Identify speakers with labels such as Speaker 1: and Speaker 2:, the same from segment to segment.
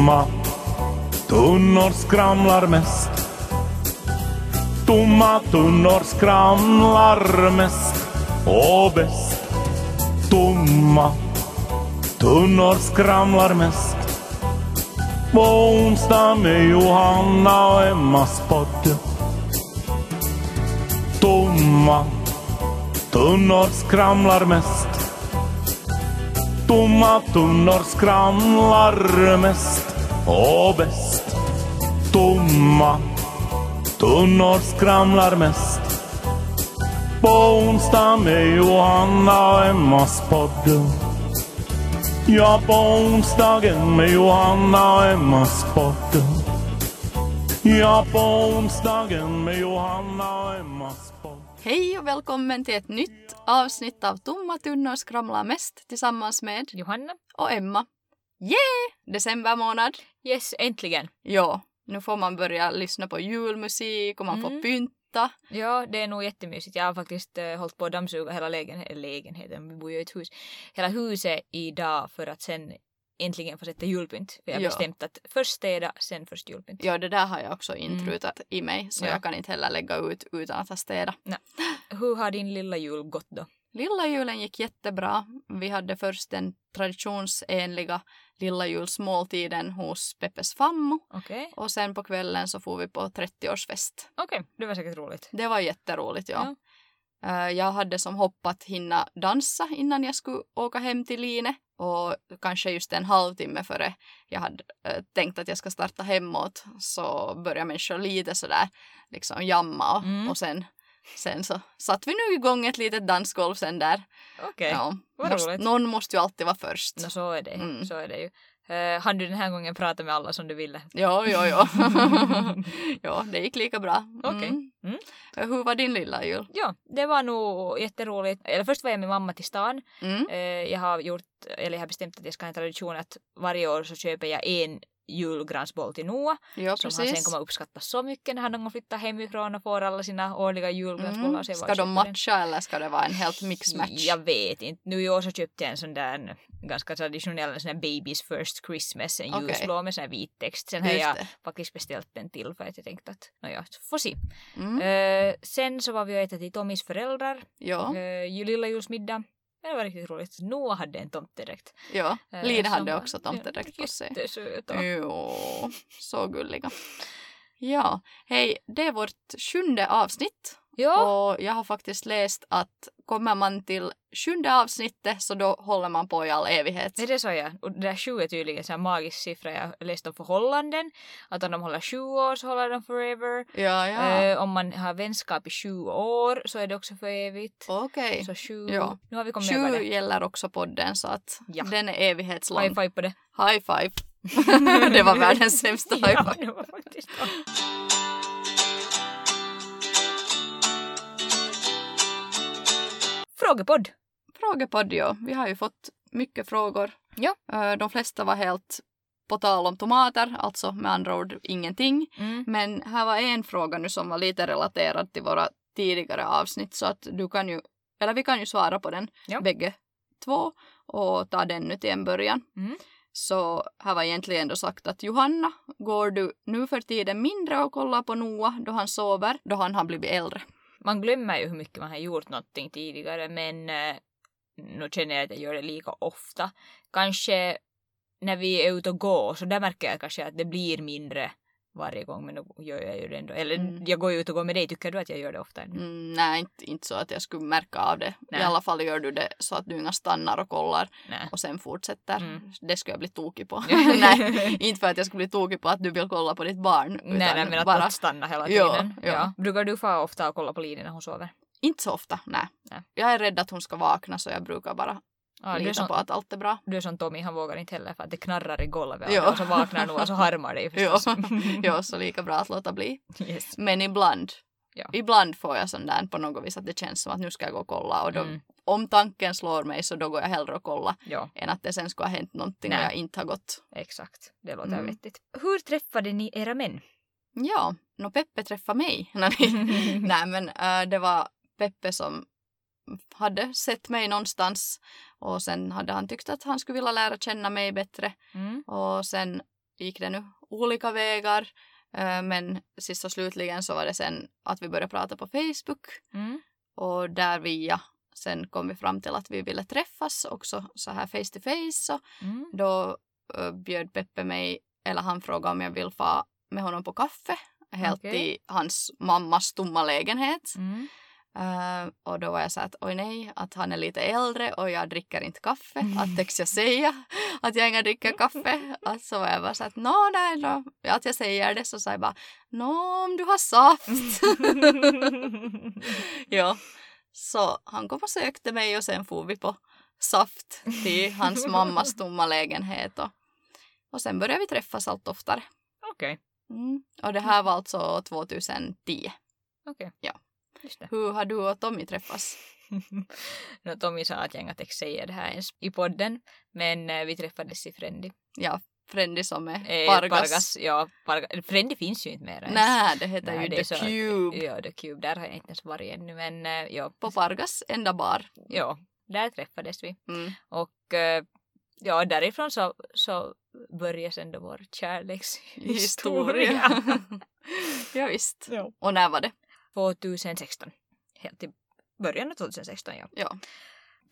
Speaker 1: Tomma tunnor skramlar mest. Tomma tunnor skramlar mest och bäst. Tomma tunnor skramlar mest. På onsdag med Johanna och Emmas podd. Tomma tunnor skramlar mest. Tomma tunnor skramlar mest och bäst. Tomma tunnor skramlar mest. På onsdag med Johanna och Emmas podd. Ja, på onsdagen med Johanna och Emmas podd. Ja, på onsdagen med Johanna och Emmas podd.
Speaker 2: Hej och välkommen till ett nytt avsnitt av Tomma tunnor skramlar mest tillsammans med
Speaker 3: Johanna?
Speaker 2: och Emma. Yeah! December månad.
Speaker 3: Yes, äntligen.
Speaker 2: Ja, nu får man börja lyssna på julmusik och man får
Speaker 3: Mm.
Speaker 2: pynta.
Speaker 3: Ja, det är nog jättemysigt. Jag har faktiskt uh, hållit på att dammsuga hela lägenheten, lägenheten, vi bor ju i ett hus, hela huset idag för att sen äntligen få sätta julpynt. För jag har
Speaker 2: Ja.
Speaker 3: bestämt att först städa, sen först julpynt.
Speaker 2: Ja, det där har jag också intrutat i mig så
Speaker 3: Ja.
Speaker 2: jag kan inte heller lägga ut utan att ha städat.
Speaker 3: Hur har din lilla jul gått då?
Speaker 2: Lilla julen gick jättebra. Vi hade först den traditionsenliga lilla julsmåltiden hos Peppes fammo
Speaker 3: Okej,
Speaker 2: och sen på kvällen så får vi på 30-årsfest.
Speaker 3: okej, det var säkert roligt.
Speaker 2: Det var jätteroligt, ja. Eh, Jag hade som hopp att hinna dansa innan jag skulle åka hem till Line och kanske just en halvtimme före jag hade eh, tänkt att jag ska starta hemåt så började människor lite sådär liksom jamma och,
Speaker 3: Mm.
Speaker 2: och sen, sen så satte vi nu igång ett litet dansgolv sen där.
Speaker 3: Okej,
Speaker 2: Ja,
Speaker 3: vad
Speaker 2: måste,
Speaker 3: roligt.
Speaker 2: någon måste ju alltid vara först.
Speaker 3: Nå, så är det.
Speaker 2: Mm.
Speaker 3: Så är det ju. Uh, hann du den här gången prata med alla som du ville?
Speaker 2: Ja, ja, ja. ja, det gick lika bra.
Speaker 3: Okej.
Speaker 2: Mm.
Speaker 3: Mm.
Speaker 2: Hur var din lilla jul?
Speaker 3: Ja, det var nog jätteroligt. Eller först var jag med mamma till stan.
Speaker 2: Mm.
Speaker 3: Eh, jag har gjort, eller jag har bestämt att jag ska ha en tradition att varje år så köper jag en julgransboll till Noah
Speaker 2: Ja,
Speaker 3: som han sen
Speaker 2: precis.
Speaker 3: kommer att uppskatta så mycket när han någon gång flyttar hemifrån och får alla sina årliga julgransbollar.
Speaker 2: Mm. Ska de
Speaker 3: köper den.
Speaker 2: matcha eller ska det vara en helt mix-match?
Speaker 3: Jag vet inte. Nu i år så köpte jag en sån där ganska traditionell sån där Babies First Christmas, en
Speaker 2: Okej.
Speaker 3: ljusblå med sån här vit text. Sen har jag
Speaker 2: det.
Speaker 3: faktiskt beställt den till för att jag tänkte att nåja, får se.
Speaker 2: Mm.
Speaker 3: Eh, sen så var vi och äta till Tommys föräldrar,
Speaker 2: Ja,
Speaker 3: uh, lilla julsmiddag. Det var riktigt roligt. Noah hade en tomtedräkt.
Speaker 2: ja.
Speaker 3: Eh,
Speaker 2: Line
Speaker 3: som
Speaker 2: hade också tomtedräkt på sig.
Speaker 3: Jättesöta.
Speaker 2: Jo, så gulliga. Ja, hej, det är vårt sjunde avsnitt
Speaker 3: Ja,
Speaker 2: och jag har faktiskt läst att kommer man till sjunde avsnittet så då håller man på i all evighet.
Speaker 3: det är det sa jag. Och det där sju är tydligen en magisk siffra. Jag läste om förhållanden. Att om de håller sju år så håller de forever.
Speaker 2: Ja, ja.
Speaker 3: Eh, om man har vänskap i sju år så är det också för evigt.
Speaker 2: Okej.
Speaker 3: Så sju.
Speaker 2: Ja.
Speaker 3: Nu har vi kommit
Speaker 2: Sju
Speaker 3: det.
Speaker 2: gäller också podden så att
Speaker 3: Ja.
Speaker 2: den är evighetslång.
Speaker 3: High five på det.
Speaker 2: High five. det var världens sämsta high
Speaker 3: Ja,
Speaker 2: five.
Speaker 3: det var faktiskt Frågepodd.
Speaker 2: Frågepodd, ja. Vi har ju fått mycket frågor.
Speaker 3: Ja.
Speaker 2: Eh, De flesta var helt på tal om tomater, alltså med andra ord ingenting.
Speaker 3: Mm.
Speaker 2: Men här var en fråga nu som var lite relaterad till våra tidigare avsnitt så att du kan ju, eller vi kan ju svara på den
Speaker 3: Ja.
Speaker 2: bägge två och ta den nu till en början.
Speaker 3: Mm.
Speaker 2: Så här var egentligen då sagt att Johanna, går du nu för tiden mindre och kollar på Noah då han sover, då han har blivit äldre?
Speaker 3: Man glömmer ju hur mycket man har gjort någonting tidigare men eh, nu känner jag att jag gör det lika ofta. Kanske när vi är ute och går så där märker jag kanske att det blir mindre varje gång men då gör jag ju det ändå. Eller
Speaker 2: Mm.
Speaker 3: jag går ju ut och går med dig, tycker du att jag gör det ofta?
Speaker 2: Mm, nej, inte, inte så att jag skulle märka av det.
Speaker 3: Nej.
Speaker 2: I alla fall gör du det så att du inga stannar och kollar
Speaker 3: Nej.
Speaker 2: och sen fortsätter.
Speaker 3: Mm.
Speaker 2: Det skulle jag bli tokig på. nej, inte för att jag skulle bli tokig på att du vill kolla på ditt barn.
Speaker 3: Nej, nej, men att
Speaker 2: bara...
Speaker 3: stanna hela tiden.
Speaker 2: ja.
Speaker 3: Brukar du få ofta och kolla på Line när hon sover?
Speaker 2: Inte så ofta, nej.
Speaker 3: Nej.
Speaker 2: Jag är rädd att hon ska vakna så jag brukar bara
Speaker 3: Är
Speaker 2: lita
Speaker 3: som,
Speaker 2: på att allt är bra.
Speaker 3: du är som Tommy, han vågar inte heller för att det knarrar i golvet
Speaker 2: Ja.
Speaker 3: och så vaknar nog och så harmar
Speaker 2: Ja,
Speaker 3: förstås.
Speaker 2: ja, så lika bra att låta bli.
Speaker 3: yes.
Speaker 2: Men ibland,
Speaker 3: Ja.
Speaker 2: ibland får jag sån där på något vis att det känns som att nu ska jag gå och kolla och då,
Speaker 3: Mm.
Speaker 2: om tanken slår mig så då går jag hellre och kolla
Speaker 3: Ja,
Speaker 2: än att det sen ska ha hänt någonting och
Speaker 3: Nej.
Speaker 2: jag inte har gått.
Speaker 3: exakt. Det låter
Speaker 2: Mm.
Speaker 3: vettigt. Hur träffade ni era män?
Speaker 2: Ja, nå Peppe träffade mig. Nej, Nej men äh, det var Peppe som hade sett mig någonstans och sen hade han tyckt att han skulle vilja lära känna mig bättre
Speaker 3: Mm.
Speaker 2: och sen gick det nu olika vägar. Eh, men sist och slutligen så var det sen att vi började prata på Facebook
Speaker 3: Mm.
Speaker 2: och där via sen kom vi fram till att vi ville träffas också så här face to face. Så
Speaker 3: Mm.
Speaker 2: då uh, bjöd Peppe mig, eller han frågade om jag vill få med honom på kaffe. Helt
Speaker 3: Okej.
Speaker 2: i hans mammas tomma lägenhet.
Speaker 3: Mm.
Speaker 2: Eh, och då var jag så att oj nej, att han är lite äldre och jag dricker inte kaffe.
Speaker 3: Mm.
Speaker 2: Att täcks jag säga att jag inte dricker kaffe? Att så var jag bara så att nå nej då. Att jag säger det så sa jag bara nå om du har saft. ja. Så han kom och sökte mig och sen får vi på saft till hans mammas tomma lägenhet. Och, och sen började vi träffas allt oftare.
Speaker 3: Okej.
Speaker 2: Mm. Och det här var alltså 2010.
Speaker 3: Okej.
Speaker 2: Ja. Hur har du och Tommy träffats?
Speaker 3: no, Tommy sa att jag inte säga det här ens i podden. Men eh, vi träffades i Frendi.
Speaker 2: Ja, Frendi som är
Speaker 3: Eh,
Speaker 2: Pargas.
Speaker 3: ja, Pargas. Frendi finns ju inte mer ens.
Speaker 2: Nej, det heter
Speaker 3: Nej,
Speaker 2: ju
Speaker 3: det
Speaker 2: The Cube.
Speaker 3: Ja, The Cube. Där har jag inte ens varit ännu. Men eh, ja,
Speaker 2: På Pargas enda bar.
Speaker 3: ja, där träffades vi.
Speaker 2: Mm.
Speaker 3: Och eh, ja, därifrån så, så började sen då vår kärlekshistoria.
Speaker 2: ja, visst.
Speaker 3: Ja.
Speaker 2: Och när var det?
Speaker 3: 2016. Helt i början av 2016, ja.
Speaker 2: Ja.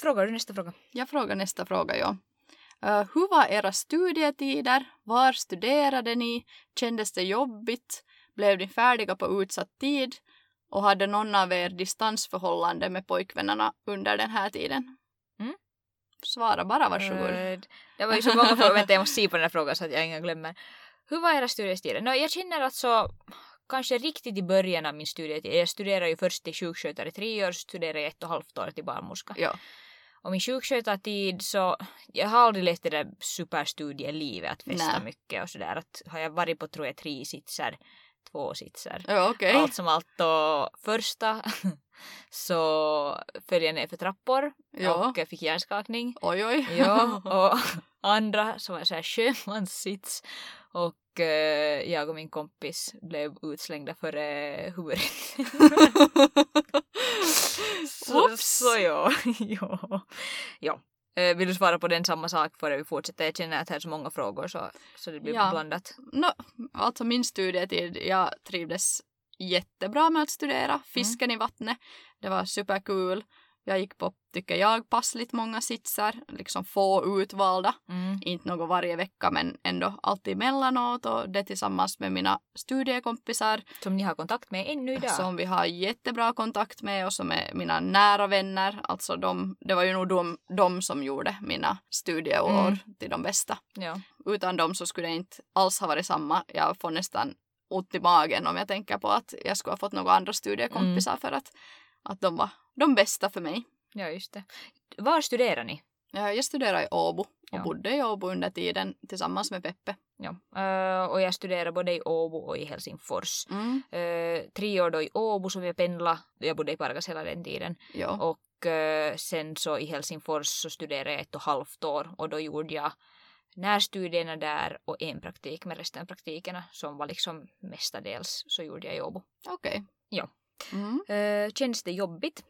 Speaker 3: Frågar du nästa fråga?
Speaker 2: Jag frågar nästa fråga, ja. Eh, hur var era studietider? Var studerade ni? Kändes det jobbigt? Blev ni färdiga på utsatt tid? Och hade någon av er distansförhållande med pojkvännerna under den här tiden?
Speaker 3: Mm.
Speaker 2: Svara bara, varsågod.
Speaker 3: Det var ju så många frågor. Vänta, jag måste se på den här frågan så att jag inte glömmer. Hur var era studiestider? No, jag känner alltså kanske riktigt i början av min studietid. Jag studerade ju först till sjukskötare i tre år, så studerade jag ett och ett halvt år till barnmorska.
Speaker 2: Ja.
Speaker 3: Och min sjukskötartid så, jag har aldrig levt det där superstudielivet att festa
Speaker 2: Nej.
Speaker 3: mycket och sådär. Att har jag varit på tror jag tre sitsar, två sitsar.
Speaker 2: Ja, okej.
Speaker 3: Allt som allt då första så föll jag ner för trappor
Speaker 2: Ja.
Speaker 3: och fick hjärnskakning.
Speaker 2: Oj, oj.
Speaker 3: Ja, och andra som var så här sjömanssits och jag och min kompis blev utslängda före huvudet. så, så ja. ja. ja. Eh, Vill du svara på den samma sak före vi fortsätter? Jag känner att det är så många frågor så, så det blir
Speaker 2: Ja.
Speaker 3: blandat.
Speaker 2: No, alltså min studietid, jag trivdes jättebra med att studera. Fisken i vattnet, det var superkul. Jag gick på, tycker jag, passligt många sitsar, liksom få utvalda.
Speaker 3: Mm.
Speaker 2: Inte något varje vecka men ändå alltid emellanåt och det tillsammans med mina studiekompisar
Speaker 3: Som ni har kontakt med ännu idag.
Speaker 2: som vi har jättebra kontakt med och som är mina nära vänner. Alltså de, det var ju nog de, de som gjorde mina studieår
Speaker 3: Mm.
Speaker 2: till de bästa
Speaker 3: Ja.
Speaker 2: utan dem så skulle det inte alls ha varit samma. Jag får nästan ont i magen om jag tänker på att jag skulle ha fått några andra studiekompisar
Speaker 3: Mm.
Speaker 2: för att, att de var de bästa för mig.
Speaker 3: ja, just det. Var studerar ni?
Speaker 2: Jag studerade i Åbo och
Speaker 3: Ja.
Speaker 2: bodde i Åbo under tiden tillsammans med Peppe.
Speaker 3: Ja. Eh, och jag studerar både i Åbo och i Helsingfors.
Speaker 2: Mm,
Speaker 3: Eh, tre år då i Åbo som jag pendlade. Jag bodde i Pargas hela den tiden.
Speaker 2: ja.
Speaker 3: Och eh, sen så i Helsingfors så studerade jag ett och ett halvt år och då gjorde jag närstudierna där och en praktik med resten av praktikerna som var liksom mestadels så gjorde jag i Åbo.
Speaker 2: Okej.
Speaker 3: Ja.
Speaker 2: Mm.
Speaker 3: Känns det jobbigt?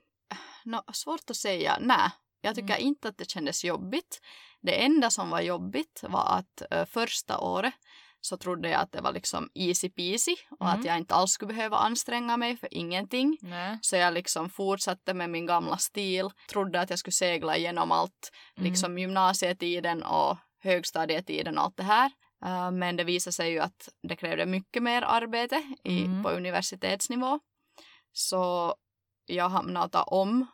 Speaker 2: Nå, svårt att säga. Nej, jag tycker
Speaker 3: Mm.
Speaker 2: inte att det kändes jobbigt. Det enda som var jobbigt var att eh, första året så trodde jag att det var liksom easy peasy och
Speaker 3: Mm.
Speaker 2: att jag inte alls skulle behöva anstränga mig för ingenting.
Speaker 3: Nej.
Speaker 2: Så jag liksom fortsatte med min gamla stil. Trodde att jag skulle segla igenom allt.
Speaker 3: Mm.
Speaker 2: Liksom gymnasietiden och högstadietiden och allt det här. Uh, men det visade sig ju att det krävde mycket mer arbete i,
Speaker 3: Mm.
Speaker 2: på universitetsnivå. Så jag hamnade att ta om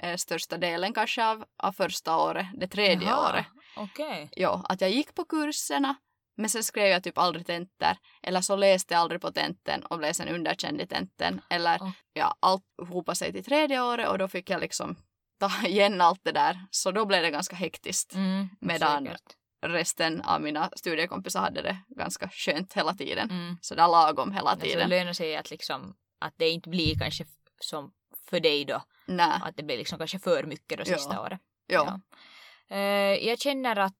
Speaker 2: eh, största delen kanske av, av första året, det tredje
Speaker 3: Jaha,
Speaker 2: året.
Speaker 3: Okej.
Speaker 2: Ja, att jag gick på kurserna men sen skrev jag typ aldrig tentor. Eller så läste jag aldrig på tenten och blev sen underkänd i tenten. Eller
Speaker 3: Oh.
Speaker 2: ja, allt hopade sig till tredje året och då fick jag liksom ta igen allt det där. Så då blev det ganska hektiskt.
Speaker 3: Mm,
Speaker 2: Medan-
Speaker 3: säkert.
Speaker 2: Resten av mina studiekompisar hade det ganska skönt hela tiden.
Speaker 3: Mm.
Speaker 2: Så där lagom hela
Speaker 3: Alltså, det
Speaker 2: tiden.
Speaker 3: lönar sig att liksom att det inte blir kanske som för dig då.
Speaker 2: Nej,
Speaker 3: Att det blir liksom kanske för mycket då
Speaker 2: Ja.
Speaker 3: sista året.
Speaker 2: ja.
Speaker 3: Eh, jag känner att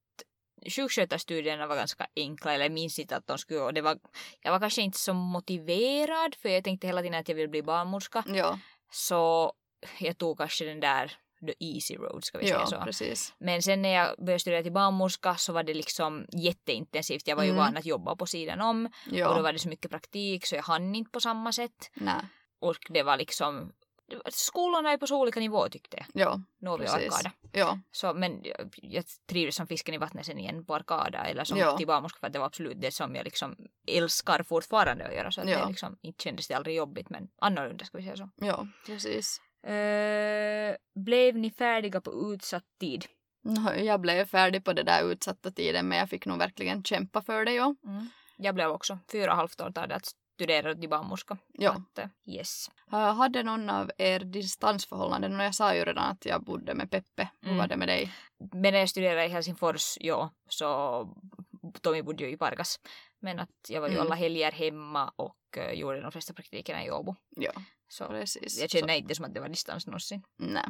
Speaker 3: sjukskötarstudierna var ganska enkla, eller jag minns inte att de skulle, och det var, jag var kanske inte så motiverad för jag tänkte hela tiden att jag vill bli barnmorska.
Speaker 2: ja.
Speaker 3: Så jag tog kanske den där the easy road ska vi säga
Speaker 2: Ja,
Speaker 3: så.
Speaker 2: precis.
Speaker 3: Men sen när jag började studera till barnmorska så var det liksom jätteintensivt. Jag var ju
Speaker 2: Mm.
Speaker 3: van att jobba på sidan om och då
Speaker 2: Ja,
Speaker 3: var det så mycket praktik så jag hann inte på samma sätt.
Speaker 2: nej.
Speaker 3: Och det var liksom, skolorna är på så olika nivå tyckte jag.
Speaker 2: Ja,
Speaker 3: och
Speaker 2: precis.
Speaker 3: Arkada.
Speaker 2: Ja,
Speaker 3: Så, men jag, jag trivdes som fisken i vattnet sen igen på Arkada eller som
Speaker 2: Ja.
Speaker 3: till barnmorska för att det var absolut det som jag liksom älskar fortfarande att göra. Så att
Speaker 2: Ja.
Speaker 3: det liksom, inte kändes det aldrig jobbigt men annorlunda ska vi säga så.
Speaker 2: ja, precis.
Speaker 3: Eh, blev ni färdiga på utsatt tid?
Speaker 2: Jag blev färdig på det där utsatta tiden men jag fick nog verkligen kämpa för det, ja.
Speaker 3: Jag blev också fyra och halvt år tar det att studera till barnmorska.
Speaker 2: Ja.
Speaker 3: Att, eh, yes.
Speaker 2: Uh, hade någon av er distansförhållanden? Och jag sa ju redan att jag bodde med Peppe. Hur
Speaker 3: Mm.
Speaker 2: var det med dig?
Speaker 3: Men när jag studerade i Helsingfors, ja, så Tommy bodde ju i Pargas. Men att jag var ju
Speaker 2: Mm.
Speaker 3: alla helger hemma och uh, gjorde de flesta praktikerna i Åbo.
Speaker 2: Ja,
Speaker 3: Så
Speaker 2: precis.
Speaker 3: jag känner inte som att det var distans någonsin.
Speaker 2: Så, nej.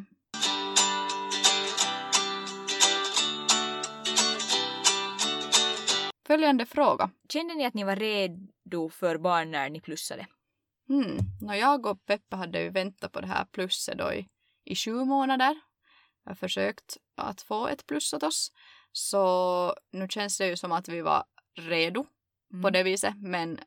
Speaker 2: Följande fråga.
Speaker 3: Kände ni att ni var redo för barn när ni plussade?
Speaker 2: Hmm. Nå, jag och Peppe hade ju väntat på det här plusset då i, i sju månader. Jag har försökt att få ett plus åt oss. Så nu känns det ju som att vi var redo
Speaker 3: Mm.
Speaker 2: på det viset. Men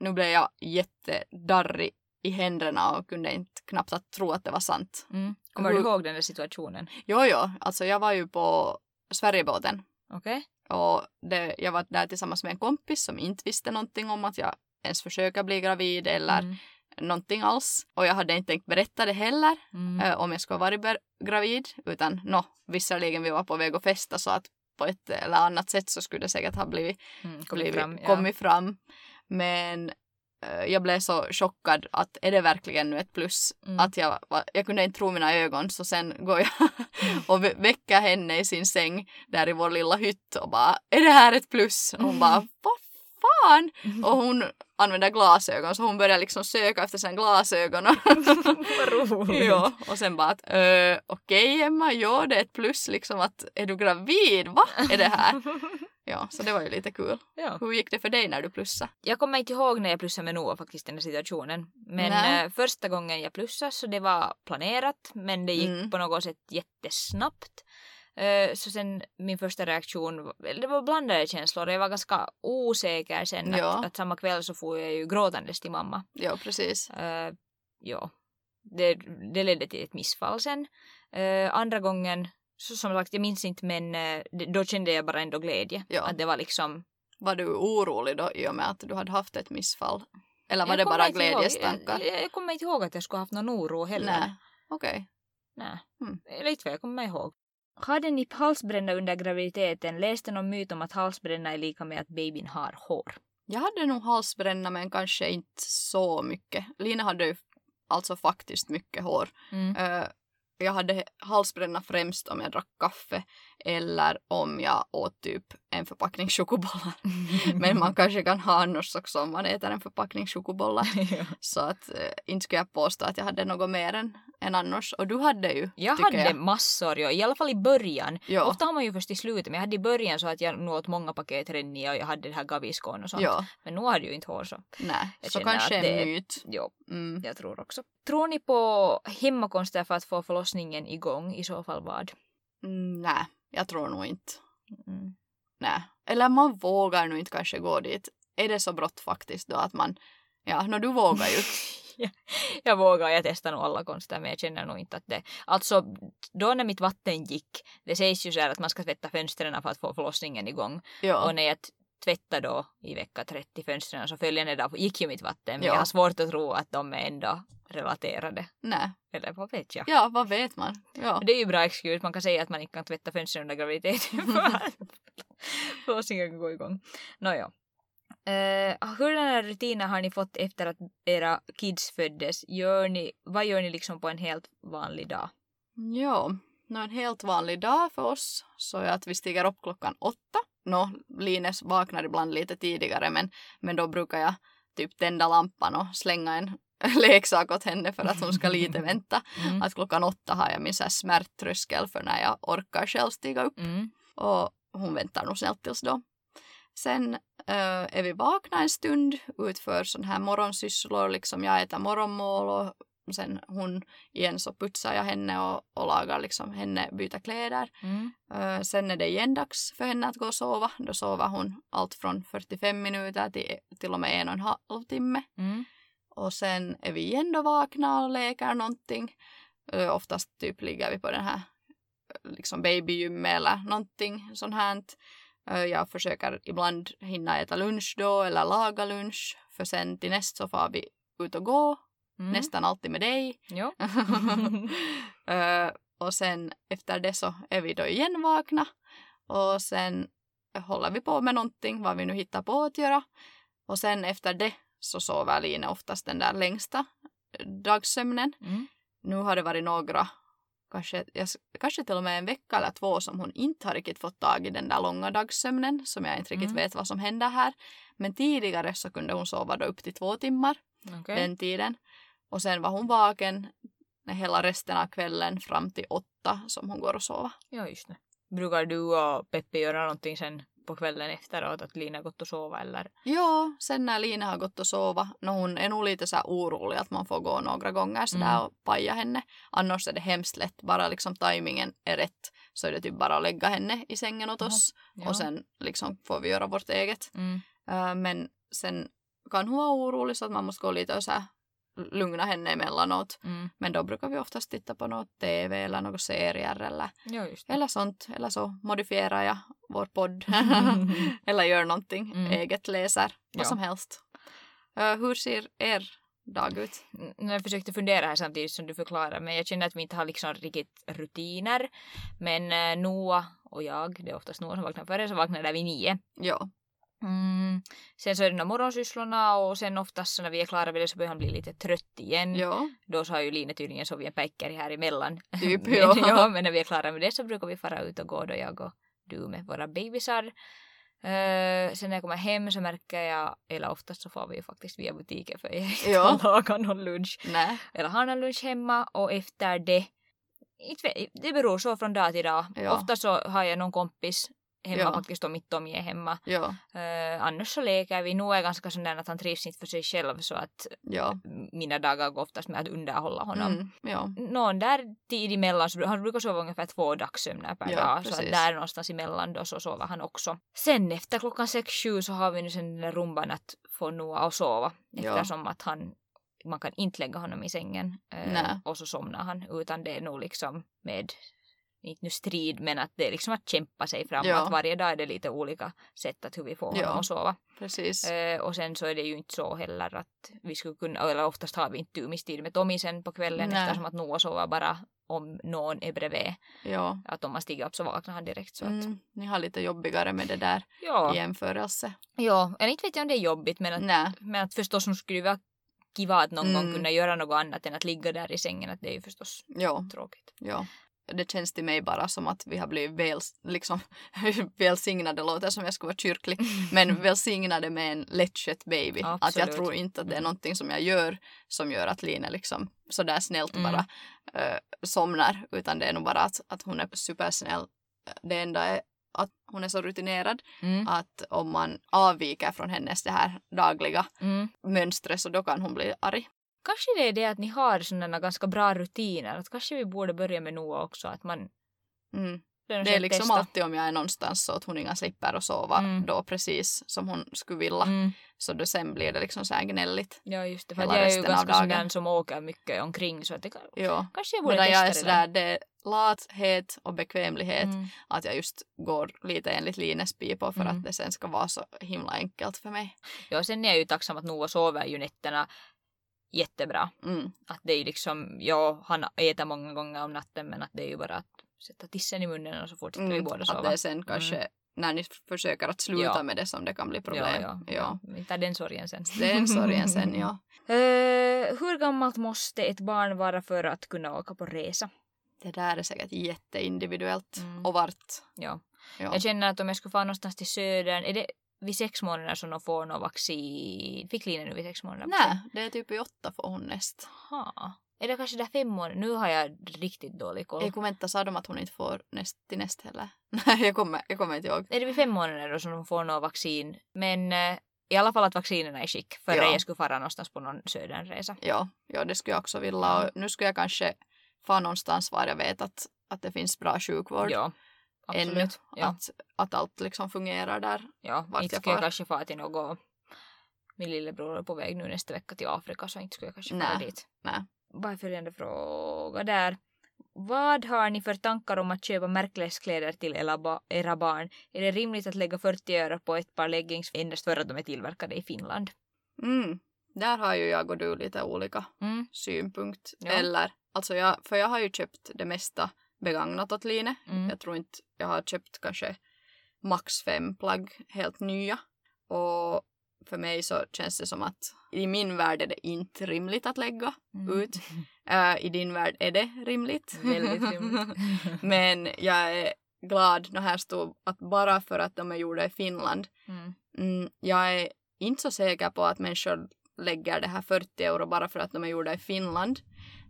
Speaker 2: nu blev jag jättedarrig i händerna och kunde inte knappt att tro att det var sant.
Speaker 3: Mm. Kommer du ihåg den där situationen?
Speaker 2: Jo, jo, alltså jag var ju på Sverigebåten
Speaker 3: Okej?
Speaker 2: Och det, jag var där tillsammans med en kompis som inte visste någonting om att jag ens försöker bli gravid eller
Speaker 3: Mm.
Speaker 2: någonting alls. Och jag hade inte tänkt berätta det heller
Speaker 3: Mm.
Speaker 2: eh, om jag skulle ber- gravid utan nå, visserligen vi var på väg att festa så att på ett eller annat sätt så skulle det säkert ha blivit,
Speaker 3: Mm. Kommit
Speaker 2: blivit
Speaker 3: fram, ja.
Speaker 2: kommit fram. Men jag blev så chockad att är det verkligen nu ett plus?
Speaker 3: Mm.
Speaker 2: Att jag, jag kunde inte tro mina ögon så sen går jag och vä- väcker henne i sin säng där i vår lilla hytt och bara är det här ett plus? Och hon bara vad fan? Och hon använder glasögon så hon börjar liksom söka efter sina glasögon. Och
Speaker 3: Vad roligt.
Speaker 2: ja, och sen bara att äh, okej Emma, ja det är ett plus liksom att är du gravid? Va är det här? Ja, så det var ju lite kul.
Speaker 3: ja.
Speaker 2: Hur gick det för dig när du plussade?
Speaker 3: Jag kommer inte ihåg när jag plussade med Noah faktiskt den här situationen. Men
Speaker 2: Nej.
Speaker 3: eh, första gången jag plussade så det var planerat men det gick
Speaker 2: Mm.
Speaker 3: på något sätt jättesnabbt. Eh, så sen min första reaktion, det var blandade känslor. Jag var ganska osäker sen
Speaker 2: Ja.
Speaker 3: att, att samma kväll så får jag ju gråtandes till mamma.
Speaker 2: Ja, precis.
Speaker 3: Eh, ja, det, det ledde till ett missfall sen. Eh, andra gången, så som sagt jag minns inte men eh, då kände jag bara ändå glädje.
Speaker 2: Ja.
Speaker 3: Att det var liksom
Speaker 2: Var du orolig då i och med att du hade haft ett missfall? Eller var
Speaker 3: Jag
Speaker 2: det bara glädjestankar?
Speaker 3: Jag, jag kommer inte ihåg att jag skulle haft någon oro heller.
Speaker 2: Nej, okej.
Speaker 3: Nej.
Speaker 2: Mm.
Speaker 3: Eller inte vad jag kommer ihåg. Hade ni halsbränna under graviditeten? Läste någon myt om att halsbränna är lika med att babyn har hår?
Speaker 2: Jag hade nog halsbränna men kanske inte så mycket. Lina hade ju alltså faktiskt mycket hår.
Speaker 3: Mm.
Speaker 2: Eh, jag hade halsbränna främst om jag drack kaffe eller om jag åt typ en förpackning chokobollar. Men man kanske kan ha annars också om man äter en förpackning chokobollar. Så att eh, inte skulle jag påstå att jag hade något mer än, än annars. Och du hade ju,
Speaker 3: Jag hade
Speaker 2: jag.
Speaker 3: massor, ja. i alla fall i början.
Speaker 2: Ja,
Speaker 3: Ofta har man ju först i slutet, men jag hade i början så att jag nog åt många paket renniga och jag hade det här gaviskon och sånt.
Speaker 2: ja,
Speaker 3: Men nu har jag ju inte hår så.
Speaker 2: nej.
Speaker 3: Jag
Speaker 2: Så kanske en
Speaker 3: är-
Speaker 2: myt.
Speaker 3: Jo,
Speaker 2: Mm.
Speaker 3: jag tror också. Tror ni på hemmakonster för att få förlossningen igång? I så fall vad?
Speaker 2: Mm, nej, jag tror nog inte.
Speaker 3: Mm.
Speaker 2: Nej. Eller man vågar nog inte kanske gå dit. Är det så brått faktiskt då att man, ja, no, du vågar ju.
Speaker 3: jag vågar, jag testar nog alla konster men jag känner nog inte att det... Alltså, då när mitt vatten gick, det sägs ju så här att man ska tvätta fönstren för att få förlossningen igång.
Speaker 2: Ja,
Speaker 3: Och när jag tvättade då i vecka 30 fönstren så följande dag gick ju mitt vatten. Men
Speaker 2: Ja.
Speaker 3: jag har svårt att tro att de är ändå relaterade.
Speaker 2: nej.
Speaker 3: Eller vad vet jag.
Speaker 2: Ja, vad vet man? Ja.
Speaker 3: Det är ju bra excuse, man kan säga att man inte kan tvätta fönstren under graviditeten för att förlossningen kan gå igång. Nåja. Uh, hurdana rutiner har ni fått efter att era kids föddes? Gör ni, vad gör ni liksom på en helt vanlig dag?
Speaker 2: Ja, nå en helt vanlig dag för oss så är att vi stiger upp klockan åtta. Nå, Lines vaknar ibland lite tidigare men, men då brukar jag typ tända lampan och slänga en leksak åt henne för att hon ska lite vänta.
Speaker 3: Mm.
Speaker 2: Att klockan åtta har jag min så här smärttröskel för när jag orkar själv stiga upp
Speaker 3: Mm.
Speaker 2: och hon väntar nog snällt tills då. Sen eh, är vi vakna en stund, utför sån här morgonsysslor, liksom jag äter morgonmål och sen hon igen så putsar jag henne och, och lagar liksom henne byta kläder.
Speaker 3: Mm.
Speaker 2: Uh, sen är det igen dags för henne att gå och sova. Då sover hon allt från 45 minuter till till och med en och en halv timme.
Speaker 3: Mm.
Speaker 2: Och sen är vi igen då vakna och leker någonting. Uh, oftast typ ligger vi på den här eh, liksom babygym eller någonting sånt här. Jag försöker ibland hinna äta lunch då eller laga lunch. För sen till näst så får vi ut och gå.
Speaker 3: Mm.
Speaker 2: Nästan alltid med dig.
Speaker 3: Jo.
Speaker 2: och sen efter det så är vi då igen vakna. Och sen håller vi på med någonting, vad vi nu hittar på att göra. Och sen efter det så sover Line oftast den där längsta dagsömnen.
Speaker 3: Mm.
Speaker 2: Nu har det varit några, kanske, kanske till och med en vecka eller två som hon inte har riktigt fått tag i den där långa dagssömnen som jag inte riktigt
Speaker 3: Mm.
Speaker 2: vet vad som händer här. Men tidigare så kunde hon sova då upp till två timmar
Speaker 3: Okej.
Speaker 2: den tiden. Och sen var hon vaken hela resten av kvällen fram till åtta som hon går och sova.
Speaker 3: Ja, just det. Brukar du och Peppe göra någonting sen på kvällen efteråt att Lina gått och sova eller?
Speaker 2: Ja, sen när Lina har gått och sova, no, hon är nog lite så orolig att man får gå några gånger sådär
Speaker 3: Mm.
Speaker 2: och paja henne. Annars är det hemskt lätt, bara liksom tajmingen är rätt så är det typ bara att lägga henne i sängen åt oss
Speaker 3: Ja.
Speaker 2: och sen liksom får vi göra vårt eget.
Speaker 3: Mm.
Speaker 2: Äh, men sen kan hon vara orolig så att man måste gå lite och så här lugna henne emellanåt.
Speaker 3: Mm.
Speaker 2: Men då brukar vi oftast titta på något tv eller några serier eller,
Speaker 3: Ja,
Speaker 2: eller sånt. Eller så modifierar jag vår podd. eller gör någonting
Speaker 3: Mm.
Speaker 2: eget, läser, vad
Speaker 3: Ja.
Speaker 2: som helst. Uh, hur ser er dag ut?
Speaker 3: Jag försökte fundera här samtidigt som du förklarar men jag känner att vi inte har liksom riktigt rutiner. Men eh, Noah och jag, det är oftast Noah som vaknar före, så vaknar där vid nio.
Speaker 2: Ja,
Speaker 3: Mm. Sen så är det de morgonsysslorna och sen oftast så när vi är klara med det så börjar han bli lite trött igen.
Speaker 2: ja,
Speaker 3: Då så har ju Line tydligen sovit en päckeri här emellan.
Speaker 2: Typ,
Speaker 3: men,
Speaker 2: ja.
Speaker 3: ja. Men när vi är klara med det så brukar vi fara ut och gå då jag och du med våra bebisar. Eh, sen när jag kommer hem så märker jag, eller oftast så får vi ju faktiskt via butiken för jag
Speaker 2: Ja.
Speaker 3: inte lagar någon lunch.
Speaker 2: nej,
Speaker 3: Eller har någon lunch hemma och efter det, inte det beror så från dag till dag.
Speaker 2: Ja.
Speaker 3: Ofta så har jag någon kompis hemma
Speaker 2: Ja.
Speaker 3: faktiskt om inte Tommy är hemma.
Speaker 2: ja,
Speaker 3: Eh, annars så leker vi. Nu är jag ganska sån där att han trivs inte för sig själv så att
Speaker 2: ja,
Speaker 3: mina dagar går oftast med att underhålla honom.
Speaker 2: mm, ja,
Speaker 3: Någon där tid emellan, så han brukar sova ungefär två dagssömnar per
Speaker 2: Ja,
Speaker 3: dag. Så att
Speaker 2: precis.
Speaker 3: där någonstans emellan då så sover han också. Sen efter klockan sex, sju så har vi nu sen den där rumban att få Noah att sova.
Speaker 2: Ja.
Speaker 3: Eftersom att han, man kan inte lägga honom i sängen.
Speaker 2: Nej.
Speaker 3: och så somnar han. Utan det är nog liksom med inte nu strid men att det är liksom att kämpa sig framåt.
Speaker 2: Ja.
Speaker 3: Varje dag är det lite olika sätt att hur vi får honom
Speaker 2: Ja.
Speaker 3: att sova.
Speaker 2: precis.
Speaker 3: Eh, och sen så är det ju inte så heller att vi skulle kunna, eller oftast har vi inte tumistid med Tommy sen på kvällen
Speaker 2: Nej.
Speaker 3: eftersom att Noah sover bara om någon är bredvid.
Speaker 2: Ja,
Speaker 3: Att om man stiger upp så vaknar han direkt. Så att,
Speaker 2: mm, ni har lite jobbigare med det där
Speaker 3: ja,
Speaker 2: i jämförelse.
Speaker 3: ja, eller inte vet jag om det är jobbigt men att,
Speaker 2: Nej,
Speaker 3: men att förstås så skulle det vara kiva att någon gång
Speaker 2: Mm.
Speaker 3: kunna göra något annat än att ligga där i sängen. Att det är ju förstås
Speaker 2: ja,
Speaker 3: tråkigt.
Speaker 2: ja. Det känns till mig bara som att vi har blivit väl, liksom, välsignade, låter som jag skulle vara kyrklig, men välsignade med en lättskött baby. Att jag
Speaker 3: Absolut.
Speaker 2: tror inte att det är
Speaker 3: Mm.
Speaker 2: någonting som jag gör som gör att Line liksom sådär snällt
Speaker 3: Mm.
Speaker 2: bara uh, somnar, utan det är nog bara att, att hon är supersnäll. Det enda är att hon är så rutinerad
Speaker 3: Mm.
Speaker 2: att om man avviker från hennes det här dagliga
Speaker 3: Mm.
Speaker 2: mönstret så då kan hon bli arg.
Speaker 3: Kanske det är det att ni har sådana ganska bra rutiner. Att kanske vi borde börja med Noah också. Att man,
Speaker 2: Mm.
Speaker 3: det är,
Speaker 2: liksom
Speaker 3: testa.
Speaker 2: alltid om jag är någonstans så att hon inga slipper att sova
Speaker 3: Mm.
Speaker 2: då precis som hon skulle vilja.
Speaker 3: Mm.
Speaker 2: Så då sen blir det liksom så här gnälligt.
Speaker 3: Ja just det, för jag är ju ganska sån som åker mycket omkring så att det kan,
Speaker 2: Ja.
Speaker 3: kanske jag borde
Speaker 2: Medan
Speaker 3: testa
Speaker 2: jag är sådär, det är lathet och bekvämlighet.
Speaker 3: Mm.
Speaker 2: Att jag just går lite enligt Lines pipor för
Speaker 3: Mm.
Speaker 2: att det sen ska vara så himla enkelt för mig.
Speaker 3: Ja, sen är jag ju tacksam att Noah sover ju nätterna jättebra.
Speaker 2: Mm.
Speaker 3: Att det är liksom, ja, han äter många gånger om natten men att det är ju bara att sätta tissen i munnen och så fortsätter vi
Speaker 2: Mm.
Speaker 3: båda
Speaker 2: Att
Speaker 3: sova.
Speaker 2: det är sen kanske när ni försöker att sluta
Speaker 3: Ja.
Speaker 2: med det som det kan bli
Speaker 3: ja,
Speaker 2: problem.
Speaker 3: ja,
Speaker 2: ja.
Speaker 3: ja. Vi tar den sorgen sen.
Speaker 2: Den sorgen sen, ja.
Speaker 3: Eh, hur gammalt måste ett barn vara för att kunna åka på resa?
Speaker 2: Det där är säkert jätteindividuellt.
Speaker 3: Mm.
Speaker 2: Och vart.
Speaker 3: Ja.
Speaker 2: Ja.
Speaker 3: Jag känner att om jag skulle få någonstans till södern, är det vid sex månader som de får något vaccin? Fick Line nu vid sex månader?
Speaker 2: Nej, det är typ i åtta får hon näst.
Speaker 3: Ha. Är det kanske där fem månader? Nu har jag riktigt dålig koll.
Speaker 2: Jag kommer inte sa de att hon inte får näst till näst heller. Nej, jag kommer, jag kommer inte ihåg.
Speaker 3: Är det vid fem månader då som de får något vaccin? Men i alla fall att vaccinerna är i skick före
Speaker 2: Ja.
Speaker 3: jag skulle fara någonstans på någon södernresa.
Speaker 2: Ja, ja, det skulle jag också vilja. Och nu skulle jag kanske få någonstans var jag vet att, att det finns bra sjukvård
Speaker 3: Ja,
Speaker 2: ännu.
Speaker 3: Ja,
Speaker 2: Att, att allt liksom fungerar där.
Speaker 3: ja.
Speaker 2: vart
Speaker 3: inte
Speaker 2: jag
Speaker 3: skulle jag kanske fara till något min lillebror är på väg nu nästa vecka till Afrika så inte skulle jag kanske fara dit.
Speaker 2: Nej.
Speaker 3: Är följande fråga där? Vad har ni för tankar om att köpa märkeskläder till era ba- era barn? Är det rimligt att lägga 40 euro på ett par leggings endast för att de är tillverkade i Finland?
Speaker 2: Mm. Där har ju jag och du lite olika
Speaker 3: Mm.
Speaker 2: synpunkt.
Speaker 3: Ja.
Speaker 2: Eller, alltså jag, för jag har ju köpt det mesta begagnat åt Line.
Speaker 3: Mm.
Speaker 2: Jag tror inte jag har köpt kanske max fem plagg helt nya. Och för mig så känns det som att i min värld är det inte rimligt att lägga
Speaker 3: Mm.
Speaker 2: ut. Äh, I din värld är det rimligt.
Speaker 3: Väldigt rimligt.
Speaker 2: Men jag är glad, när här stod att bara för att de är gjorda i Finland.
Speaker 3: Mm.
Speaker 2: Mm, jag är inte så säker på att människor lägger det här 40 euro bara för att de är gjorda i Finland.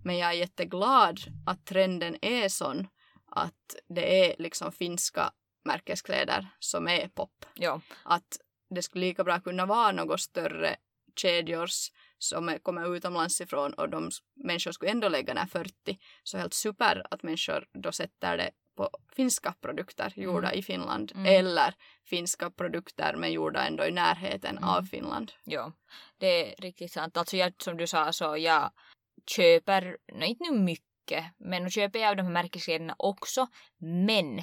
Speaker 2: Men jag är jätteglad att trenden är sån att det är liksom finska märkeskläder som är pop.
Speaker 3: Ja.
Speaker 2: Att det skulle lika bra kunna vara något större kedjors som kommer utomlands ifrån och de människor skulle ändå lägga här 40. Så helt super att människor då sätter det på finska produkter gjorda i Finland
Speaker 3: Mm.
Speaker 2: eller finska produkter men gjorda ändå i närheten
Speaker 3: Mm.
Speaker 2: av Finland.
Speaker 3: Ja, det är riktigt sant. Alltså jag, som du sa så jag köper, no, inte nu mycket, men nu köper jag av de här märkeskläderna också. Men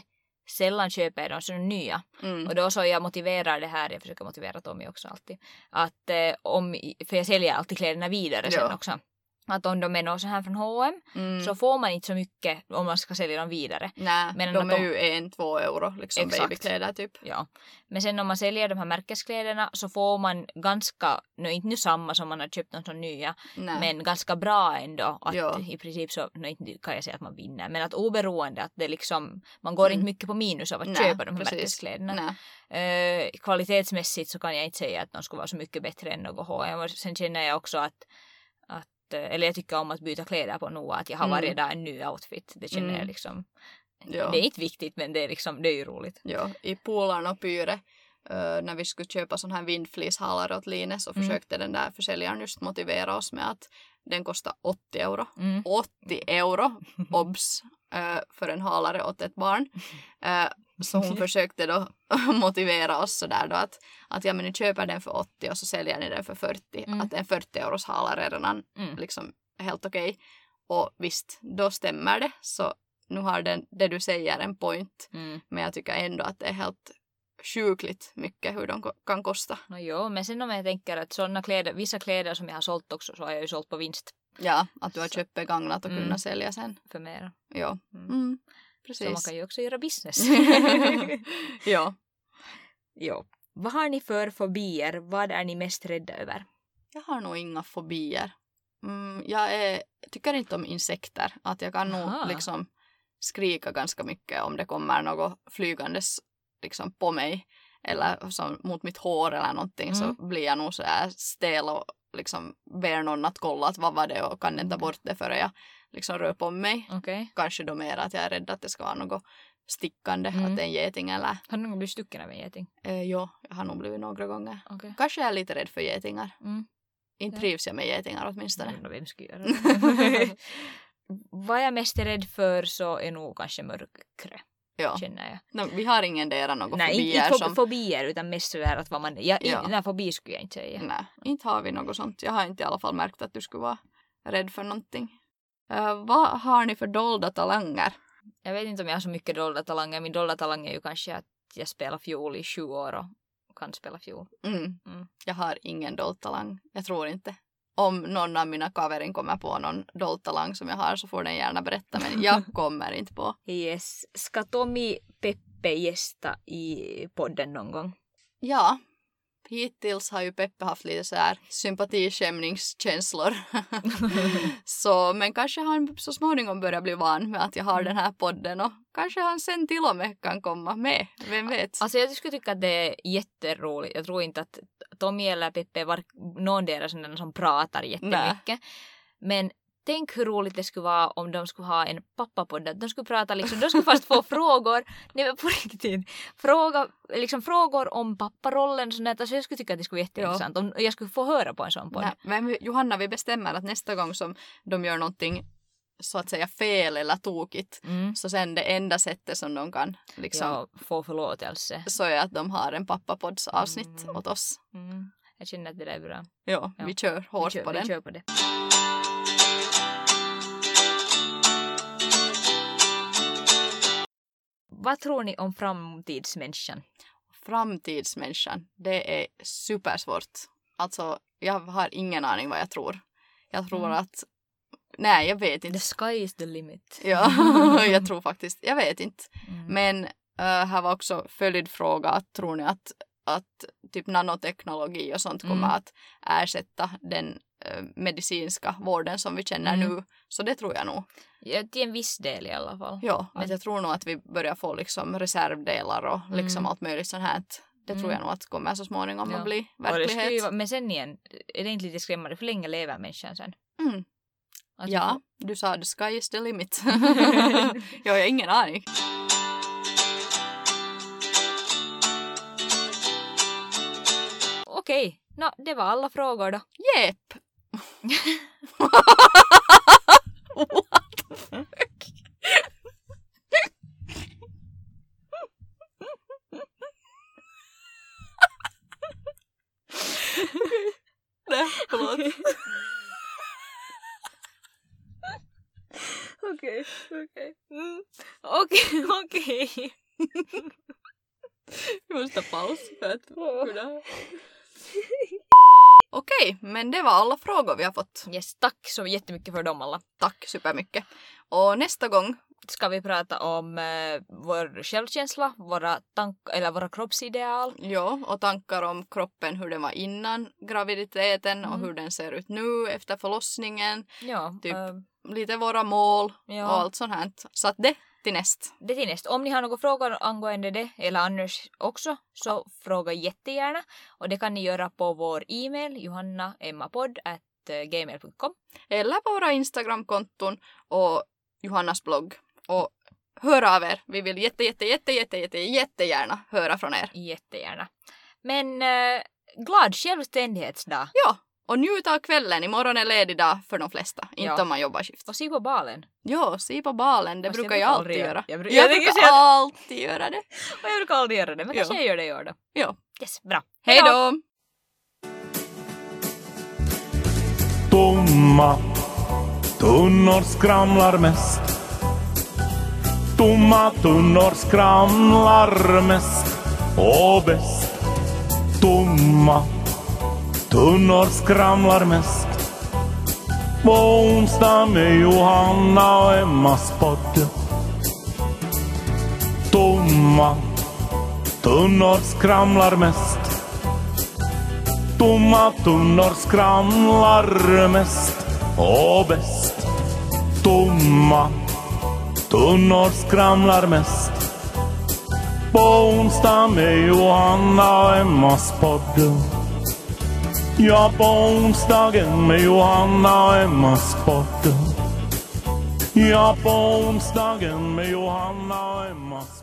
Speaker 3: sällan köper jag dem som nya.
Speaker 2: Mm.
Speaker 3: Och då så jag motiverar det här, jag försöker motivera Tommy också alltid. Att eh, om, för jag säljer alltid kläderna vidare sen
Speaker 2: Ja.
Speaker 3: också. Att om de är något så här från H&M
Speaker 2: Mm.
Speaker 3: så får man inte så mycket om man ska sälja dem vidare.
Speaker 2: Nej,
Speaker 3: men
Speaker 2: de är
Speaker 3: de-
Speaker 2: ju en, två euro liksom
Speaker 3: Exakt.
Speaker 2: babykläder typ.
Speaker 3: Ja. Men sen om man säljer de här märkeskläderna så får man ganska, no, inte nu samma som man har köpt någon sån nya,
Speaker 2: Nej.
Speaker 3: men ganska bra ändå. Att
Speaker 2: Ja.
Speaker 3: i princip så, no, inte kan jag säga att man vinner, men att oberoende att det liksom, man går
Speaker 2: Mm.
Speaker 3: inte mycket på minus av att
Speaker 2: Nej,
Speaker 3: köpa de här
Speaker 2: precis.
Speaker 3: märkeskläderna. Eh, kvalitetsmässigt så kan jag inte säga att de skulle vara så mycket bättre än något H&M. Och Sen känner jag också att, eller jag tycker om att byta kläder på Noa, att jag har
Speaker 2: Mm.
Speaker 3: varje dag en ny outfit. Det känner
Speaker 2: Mm.
Speaker 3: jag liksom.
Speaker 2: Ja.
Speaker 3: Det är inte viktigt men det är liksom, det är ju roligt.
Speaker 2: Ja, i Polarn och Pyre eh, när vi skulle köpa sån här vindflishalare åt Line så
Speaker 3: Mm.
Speaker 2: försökte den där försäljaren just motivera oss med att den kostar 80 euro.
Speaker 3: Mm.
Speaker 2: 80 euro, obs, eh, för en halare åt ett barn. Eh, så hon försökte då motivera oss sådär då att, att ja men ni köper den för 80 och så säljer ni den för 40.
Speaker 3: Mm.
Speaker 2: Att en 40 euros halare är redan
Speaker 3: Mm.
Speaker 2: liksom helt okej. Och visst, då stämmer det. Så nu har den, det du säger en point.
Speaker 3: Mm.
Speaker 2: Men jag tycker ändå att det är helt sjukligt mycket hur de kan kosta.
Speaker 3: No, jo, men sen om jag tänker att sådana kläder, vissa kläder som jag har sålt också så har jag ju sålt på vinst
Speaker 2: Ja, att du har
Speaker 3: Så-
Speaker 2: köpt begagnat och
Speaker 3: Mm.
Speaker 2: kunnat sälja sen.
Speaker 3: för mer.
Speaker 2: Ja,
Speaker 3: Mm.
Speaker 2: Mm,
Speaker 3: Så man
Speaker 2: precis.
Speaker 3: kan ju också göra business.
Speaker 2: ja.
Speaker 3: jo. Vad har ni för fobier? Vad är ni mest rädda över?
Speaker 2: Jag har nog inga fobier. Mm, jag är, tycker inte om insekter. Att jag kan
Speaker 3: Aha.
Speaker 2: nog liksom skrika ganska mycket om det kommer något flygandes liksom på mig eller som mot mitt hår eller någonting
Speaker 3: Mm.
Speaker 2: så blir jag nog så här stel och liksom ber någon att kolla att vad var det och kan den ta
Speaker 3: Mm.
Speaker 2: bort det före jag liksom rör på mig.
Speaker 3: Okej.
Speaker 2: Kanske då mer att jag är rädd att det ska vara något stickande,
Speaker 3: Mm.
Speaker 2: att det är en geting eller
Speaker 3: Har du någon blivit stucken av en geting?
Speaker 2: eh, jo, jag har nog blivit några gånger.
Speaker 3: Okej.
Speaker 2: Kanske är jag lite rädd för getingar.
Speaker 3: Mm.
Speaker 2: Inte
Speaker 3: Ja.
Speaker 2: trivs jag med getingar åtminstone.
Speaker 3: Men vem skulle göra det? Vad jag mest är rädd för så är nog kanske mörkret,
Speaker 2: Ja.
Speaker 3: känner jag.
Speaker 2: No, vi har ingen dera några
Speaker 3: Nej, inte,
Speaker 2: fobier
Speaker 3: inte
Speaker 2: som...
Speaker 3: fo- fobier utan mest sådär att vad man... Jag,
Speaker 2: Ja.
Speaker 3: ja. Nej, fobi skulle jag inte säga.
Speaker 2: Nej, inte har vi något sånt. Jag har inte i alla fall märkt att du skulle vara rädd för någonting. Eh, vad har ni för dolda talanger?
Speaker 3: Jag vet inte om jag har så mycket dolda talanger. Min dolda talang är ju kanske att jag spelar fiol i sju år och kan spela fiol.
Speaker 2: Mm.
Speaker 3: Mm.
Speaker 2: Jag har ingen dold talang. Jag tror inte. Om någon av mina kaverin kommer på någon dold talang som jag har så får den gärna berätta men jag kommer inte på.
Speaker 3: Yes. Ska Tommy Peppe gästa i podden någon gång?
Speaker 2: Ja, hittills har ju Peppe haft lite så här sympatiskämningskänslor. så, men kanske han så småningom börjar bli van med att jag har den här podden och kanske han sen till och med kan komma med. Vem vet?
Speaker 3: Alltså jag skulle tycka att det är jätteroligt. Jag tror inte att Tommy eller Peppe var någon deras som pratar jättemycket. Men tänk hur roligt det skulle vara om de skulle ha en pappapodd. Att de skulle prata liksom, de skulle först få frågor, nej men på riktigt, fråga, liksom frågor om papparollen sånt. Alltså jag skulle tycka att det skulle vara jätteintressant om jag skulle få höra på en sån podd.
Speaker 2: Nej, men Johanna, vi bestämmer att nästa gång som de gör någonting så att säga fel eller tokigt
Speaker 3: Mm.
Speaker 2: så sen det enda sättet som de kan liksom
Speaker 3: Ja, få förlåtelse.
Speaker 2: så är att de har en pappapodds avsnitt
Speaker 3: Mm.
Speaker 2: åt oss.
Speaker 3: Mm. Jag känner att det där är bra.
Speaker 2: Ja,
Speaker 3: Ja.
Speaker 2: vi kör hårt
Speaker 3: vi kör,
Speaker 2: på
Speaker 3: vi
Speaker 2: den.
Speaker 3: kör på det. Vad tror ni om framtidsmänniskan?
Speaker 2: Framtidsmänniskan, det är supersvårt. Alltså, jag har ingen aning vad jag tror. Jag tror
Speaker 3: Mm.
Speaker 2: att... Nej, jag vet
Speaker 3: The
Speaker 2: inte.
Speaker 3: sky is the limit.
Speaker 2: Ja, jag tror faktiskt. Jag vet inte.
Speaker 3: Mm.
Speaker 2: Men äh, här var också följdfråga. Att, tror ni att, att typ nanoteknologi och sånt kommer
Speaker 3: Mm.
Speaker 2: att ersätta den medicinska vården som vi känner
Speaker 3: Mm.
Speaker 2: nu? Så det tror jag nog.
Speaker 3: Ja, till en viss del i alla fall.
Speaker 2: Ja,
Speaker 3: Men-
Speaker 2: att jag tror nog att vi börjar få liksom reservdelar och liksom
Speaker 3: Mm.
Speaker 2: allt möjligt sånt här. Det tror
Speaker 3: Mm.
Speaker 2: jag nog att kommer så småningom
Speaker 3: Ja.
Speaker 2: att bli
Speaker 3: ju
Speaker 2: verklighet.
Speaker 3: vara- men sen igen, är det inte lite skrämmande? Hur länge lever människan sen?
Speaker 2: Mm.
Speaker 3: Vi
Speaker 2: Ja, du sa the sky is the limit. jag har ingen aning.
Speaker 3: Okej, nå, det var alla frågor då.
Speaker 2: Jep. What the fuck? Nej, förlåt.
Speaker 3: Okej, okej. Mm. Okej, okej.
Speaker 2: Vi måste ta paus för att kunna... Men det var alla frågor vi har fått.
Speaker 3: Yes, tack så jättemycket för dem alla.
Speaker 2: Tack supermycket. Och nästa gång,
Speaker 3: Ska vi prata om eh, vår självkänsla, våra tankar eller våra kroppsideal.
Speaker 2: ja, och tankar om kroppen, hur den var innan graviditeten och
Speaker 3: Mm.
Speaker 2: hur den ser ut nu efter förlossningen.
Speaker 3: Ja,
Speaker 2: Typ.
Speaker 3: eh,
Speaker 2: Lite våra mål
Speaker 3: ja.
Speaker 2: och allt sånt här. Så att det till näst.
Speaker 3: Det till nästa. Om ni har några frågor angående det eller annars också så fråga jättegärna. Och det kan ni göra på vår e-mail johannaemmapodd.gmail.com
Speaker 2: Eller på våra Instagramkonton och Johannas blogg. Och hör av er. Vi vill jätte, jätte, jätte, jätte, jätte, jättegärna höra från er.
Speaker 3: Jättegärna. Men eh, glad självständighetsdag.
Speaker 2: Ja, och njut av kvällen. Imorgon är ledig dag för de flesta. Inte
Speaker 3: Ja.
Speaker 2: om man jobbar skift.
Speaker 3: Och se på balen.
Speaker 2: Ja, se på balen. Det
Speaker 3: Fast jag
Speaker 2: brukar jag
Speaker 3: brukar
Speaker 2: alltid
Speaker 3: aldrig göra- jag bru-
Speaker 2: jag
Speaker 3: jag
Speaker 2: brukar
Speaker 3: att-
Speaker 2: alltid göra det.
Speaker 3: Och jag brukar aldrig göra det men kanske jag gör det i år då.
Speaker 2: Ja.
Speaker 3: Yes, bra.
Speaker 2: Hej då!
Speaker 1: Tomma tunnor skramlar mest Tomma tunnor skramlar mest och bäst Tomma tunnor skramlar mest På onsdag med Johanna och Emmas podd Tomma tunnor skramlar mest Tomma tunnor skramlar mest och bäst. Tomma tunnor skramlar mest. På onsdag med Johanna och Emmas podd. Ja, på onsdagen med Johanna och Emma Sporten. Ja, på onsdagen med Johanna och Emma Sporten.